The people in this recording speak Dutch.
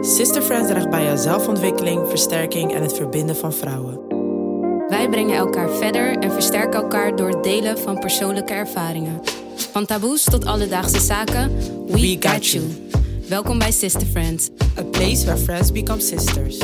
Sister Friends draagt bij aan zelfontwikkeling, versterking en het verbinden van vrouwen. Wij brengen elkaar verder en versterken elkaar door het delen van persoonlijke ervaringen. Van taboes tot alledaagse zaken, we, We got you. you. Welkom bij Sister Friends. A place where friends become sisters.